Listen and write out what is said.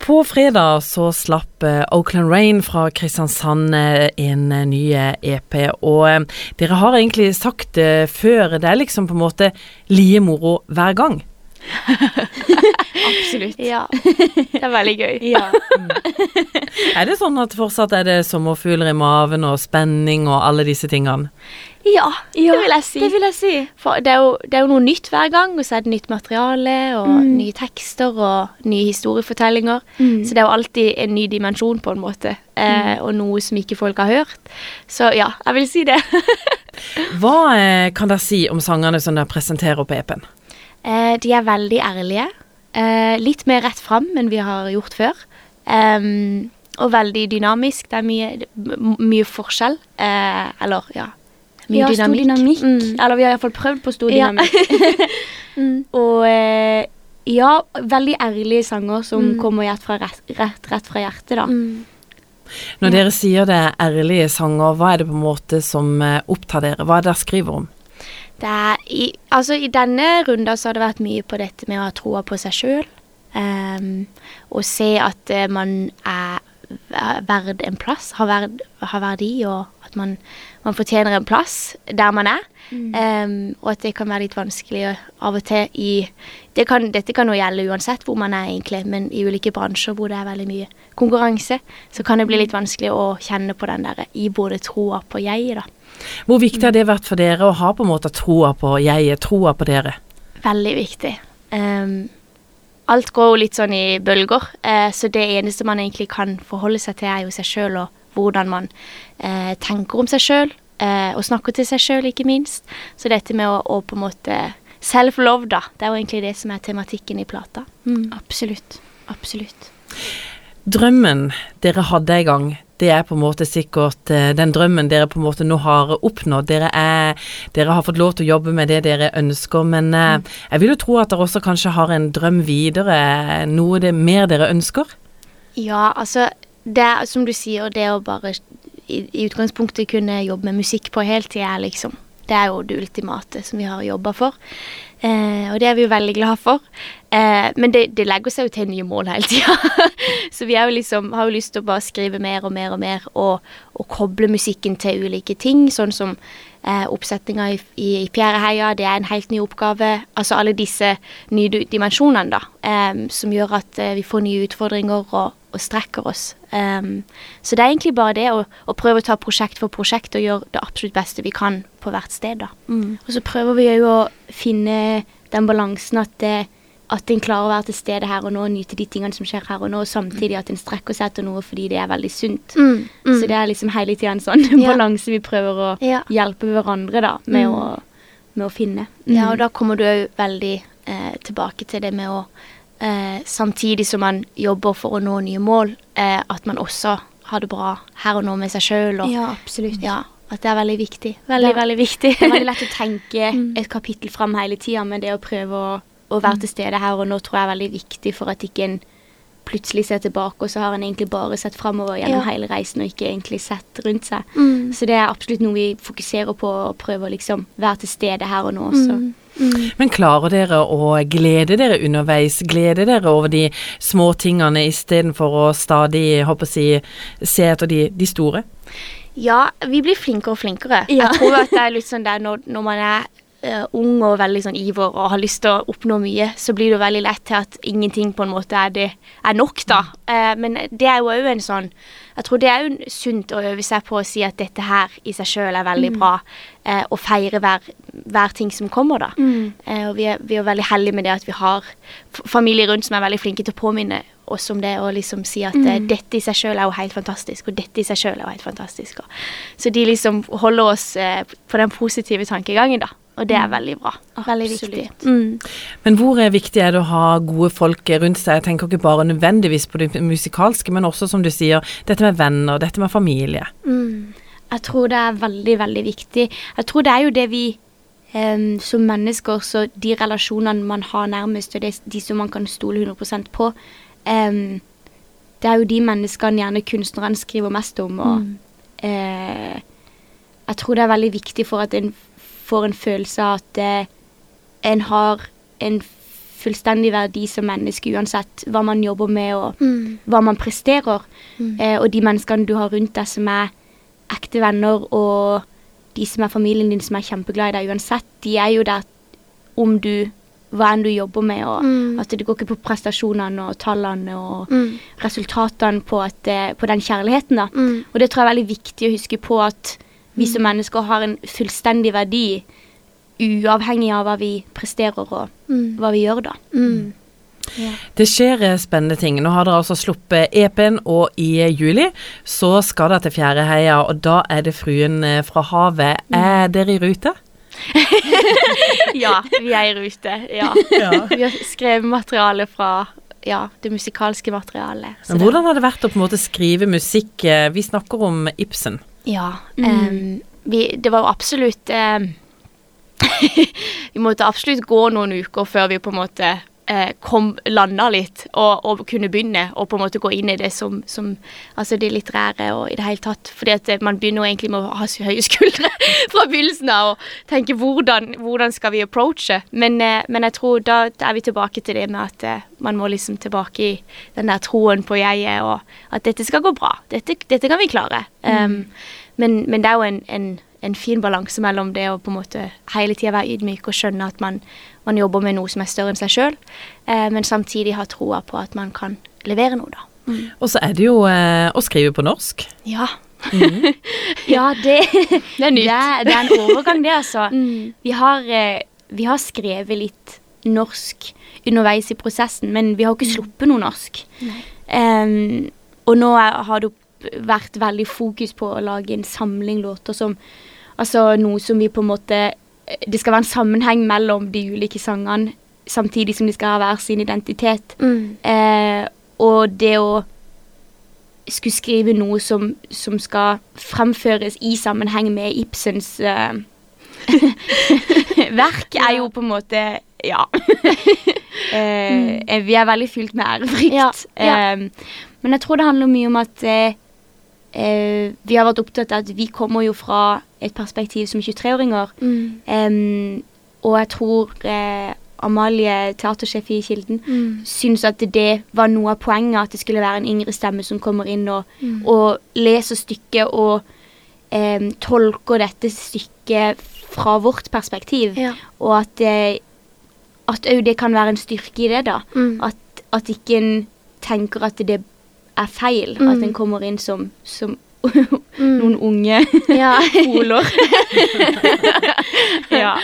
På fredag så slapp eh, Oakland Rain fra Kristiansand eh, en eh, ny EP, og dere har egentlig sagt det før, det er liksom på en måte like moro hver gang. Absolutt. Ja. Det er veldig gøy. Ja. Er det sånn at fortsatt er det sommerfugler i maven og spenning og alle disse tingene? Ja, ja, det vil jeg si. Det vil jeg si. Det er, jo, det er, jo, noe nytt hver gang, og så er det nytt materiale og mm. nye tekster og nye historiefortellinger. Mm. Så det er jo alltid en ny dimensjon, på en måte, eh, mm. og noe som ikke folk har hørt. Så ja, jeg vil si det. Hva eh, kan dere si om sangene som dere presenterer på EP-en? Eh, de er veldig ærlige. Eh, litt mer rett fram enn vi har gjort før. og veldig dynamisk. Det er mye, mye forskjell. Eh, eller, ja mye ja, dynamikk. Stor dynamikk. Mm. Eller vi har iallfall prøvd på stor dynamikk. mm. Og eh, ja, veldig ærlige sanger som mm. kommer rett fra, rett, rett, fra hjertet, da. Mm. Når dere sier det er ærlige sanger, hva er det på en måte som eh, opptar dere? Hva er det dere skriver om? Det er i, altså I denne runden så har det vært mye på dette med å ha troa på seg sjøl. Um, ehm, og se at uh, man er verd en plass, har, verd, har verdi, og at man, man, fortjener en plass der man er. Mm. Um, og at det kan være litt vanskelig av og til i det kan, Dette kan jo gjelde uansett hvor man er, egentlig, men i ulike bransjer hvor det er veldig mye konkurranse, så kan det bli litt vanskelig å kjenne på den der iboende troa på jeget, da. Hvor viktig har det vært for dere å ha på en måte troa på jeget, troa på dere? Veldig viktig. Um, alt går jo litt sånn i bølger, eh, så det eneste man egentlig kan forholde seg til, er jo seg sjøl og hvordan man eh, tenker om seg sjøl, eh, og snakker til seg sjøl, ikke minst. Så dette med å, å på en måte Self-love, da. Det er jo egentlig det som er tematikken i plata. Mm. Absolutt. Absolutt. Drømmen dere hadde en gang, det er på en måte sikkert uh, den drømmen dere på en måte nå har oppnådd. Dere, er, dere har fått lov til å jobbe med det dere ønsker, men uh, mm. jeg vil jo tro at dere også kanskje har en drøm videre, noe det mer dere ønsker? Ja, altså det er som du sier, det å bare i, i utgangspunktet kunne jobbe med musikk på heltid er liksom Det er jo det ultimate som vi har jobba for. Eh, og det er vi jo veldig glad for. Eh, men det, det, legger seg jo til nye mål hele tida. så vi jo liksom, har jo lyst til å bare skrive mer og mer og mer, og, og koble musikken til ulike ting. Sånn som eh, oppsetninga i, i, i Fjæreheia, det er en helt ny oppgave. Altså alle disse nye dimensjonene, da. Eh, som gjør at eh, vi får nye utfordringer og, og strekker oss. Um, så det er egentlig bare det å, å, prøve å ta prosjekt for prosjekt og gjøre det absolutt beste vi kan på hvert sted. da. Mm. Og så prøver vi jo å finne den balansen at, det, at en klarer å være til stede her og nå og nyte de tingene som skjer her og nå, og samtidig at en strekker seg etter noe fordi det er veldig sunt. Mm. Mm. Så det er liksom hele tida en sånn ja. balanse vi prøver å ja. hjelpe hverandre da, med, mm. å, med å, finne. Ja, og da kommer du òg veldig eh, tilbake til det med å eh, samtidig som man jobber for å nå nye mål, eh, at man også har det bra her og nå med seg sjøl. Ja, absolutt. Ja, at det er veldig viktig. Veldig, veldig viktig. det er veldig lett å tenke mm. et kapittel fram hele tida, men det å prøve å, å være mm. til stede her og nå tror jeg er veldig viktig for at ikke en plutselig ser tilbake, og så har en egentlig bare sett framover gjennom ja. hele reisen og ikke egentlig sett rundt seg. Mm. Så det er absolutt noe vi fokuserer på og prøver å liksom være til stede her og nå også. Mm. Mm. Men klarer dere å glede dere underveis? Glede dere over de små tingene istedenfor å stadig håper si, se etter de, de, store? Ja, vi blir flinkere og flinkere. Ja. Jeg tror at det er litt sånn der når, når man er ung og veldig sånn iver og har lyst til å oppnå mye, så blir det jo veldig lett til at ingenting på en måte er, det, er nok, da. Uh, men det er jo òg en sånn Jeg tror det er jo sunt å øve seg på å si at dette her i seg sjøl er veldig mm. bra, uh, og feire hver, hver, ting som kommer, da. Mm. og vi er, vi er, veldig heldige med det at vi har familie rundt som er veldig flinke til å påminne oss om det, og liksom si at mm. dette i seg sjøl er jo helt fantastisk, og dette i seg sjøl er jo helt fantastisk. Så de liksom holder oss på den positive tankegangen, da. Og det er mm. veldig bra. Veldig viktig. Mm. Men hvor er viktig er det å ha gode folk rundt seg? Jeg tenker ikke bare nødvendigvis på det musikalske, men også som du sier, dette med venner, dette med familie. Mm. Jeg tror det er veldig, veldig viktig. Jeg tror det er jo det vi um, som mennesker, så de relasjonene man har nærmest, og det, de som man kan stole 100% på, um, det er jo de menneskene gjerne kunstneren skriver mest om. og mm. uh, jeg tror det er veldig viktig for at en får en følelse av at eh, en har en fullstendig verdi som menneske uansett hva man jobber med og Mm. hva man presterer. Mm. Eh, og de menneskene du har rundt deg som er ekte venner, og de som er familien din som er kjempeglad i deg uansett, de er jo der om du hva enn du jobber med, og Mm. at det går ikke på prestasjonene og tallene og Mm. resultatene på, at, eh, på den kjærligheten, da. Mm. Og det tror jeg er veldig viktig å huske på at vi som mennesker har en fullstendig verdi uavhengig av hva vi presterer og Mm. hva vi gjør, da. Mm. Det skjer eh, spennende ting. Nå har dere altså sluppet EP-en, og i eh, juli så skal dere til Fjæreheia, og da er det Fruen eh, fra havet. Er dere i rute? Ja, vi er i rute. Ja. Vi har skrevet materiale fra ja, det musikalske materialet. så Men hvordan har det vært å på en måte skrive musikk? Vi snakker om Ibsen. Ja. Mm. Um, vi, det var jo absolutt um, Vi måtte absolutt gå noen uker før vi på en måte eh, kom, landa litt og, og kunne begynne å på en måte gå inn i det som, som Altså det litterære og i det hele tatt. Fordi at eh, man begynner egentlig med å ha så høye skuldre fra begynnelsen av og tenke hvordan, hvordan skal vi approache. Men, eh, men jeg tror da er vi tilbake til det med at eh, man må liksom tilbake i den der troen på jeget, og at dette skal gå bra. Dette, dette kan vi klare. Um, men, men det er jo en, en, en fin balanse mellom det å på en måte hele tida være ydmyk og skjønne at man, man jobber med noe som er større enn seg sjøl, eh, men samtidig ha troa på at man kan levere noe, da. Og så er det jo eh, å skrive på norsk. Ja. ja, det, det, er det, er, det er en overgang, det, altså. Mm. Vi har, eh, vi har skrevet litt norsk underveis i prosessen, men vi har ikke sluppet noe norsk. Um, og nå har det vært veldig fokus på å lage en samling låter som Altså noe som vi på en måte Det skal være en sammenheng mellom de ulike sangene, samtidig som de skal ha hver sin identitet. Mm. Eh, og det å skulle skrive noe som, som skal fremføres i sammenheng med Ibsens eh, verk, er jo på en måte Ja. eh, Vi er veldig fylt med ærefrykt. Ja, ja. Eh, men jeg tror det handler mye om at eh, vi har vært opptatt av at vi kommer jo fra et perspektiv som 23-åringer. Mm. Og jeg tror eh, Amalie, teatersjef i Kilden, Mm. syns at det var noe av poenget, at det skulle være en yngre stemme som kommer inn og, Mm. og leser stykket og eh, tolker dette stykket fra vårt perspektiv. Ja. Og at eh, at òg det kan være en styrke i det, da. Mm. At, at ikke en tenker at det er feil. Mm. At en kommer inn som, som Mm. noen unge Ja. poler. ja.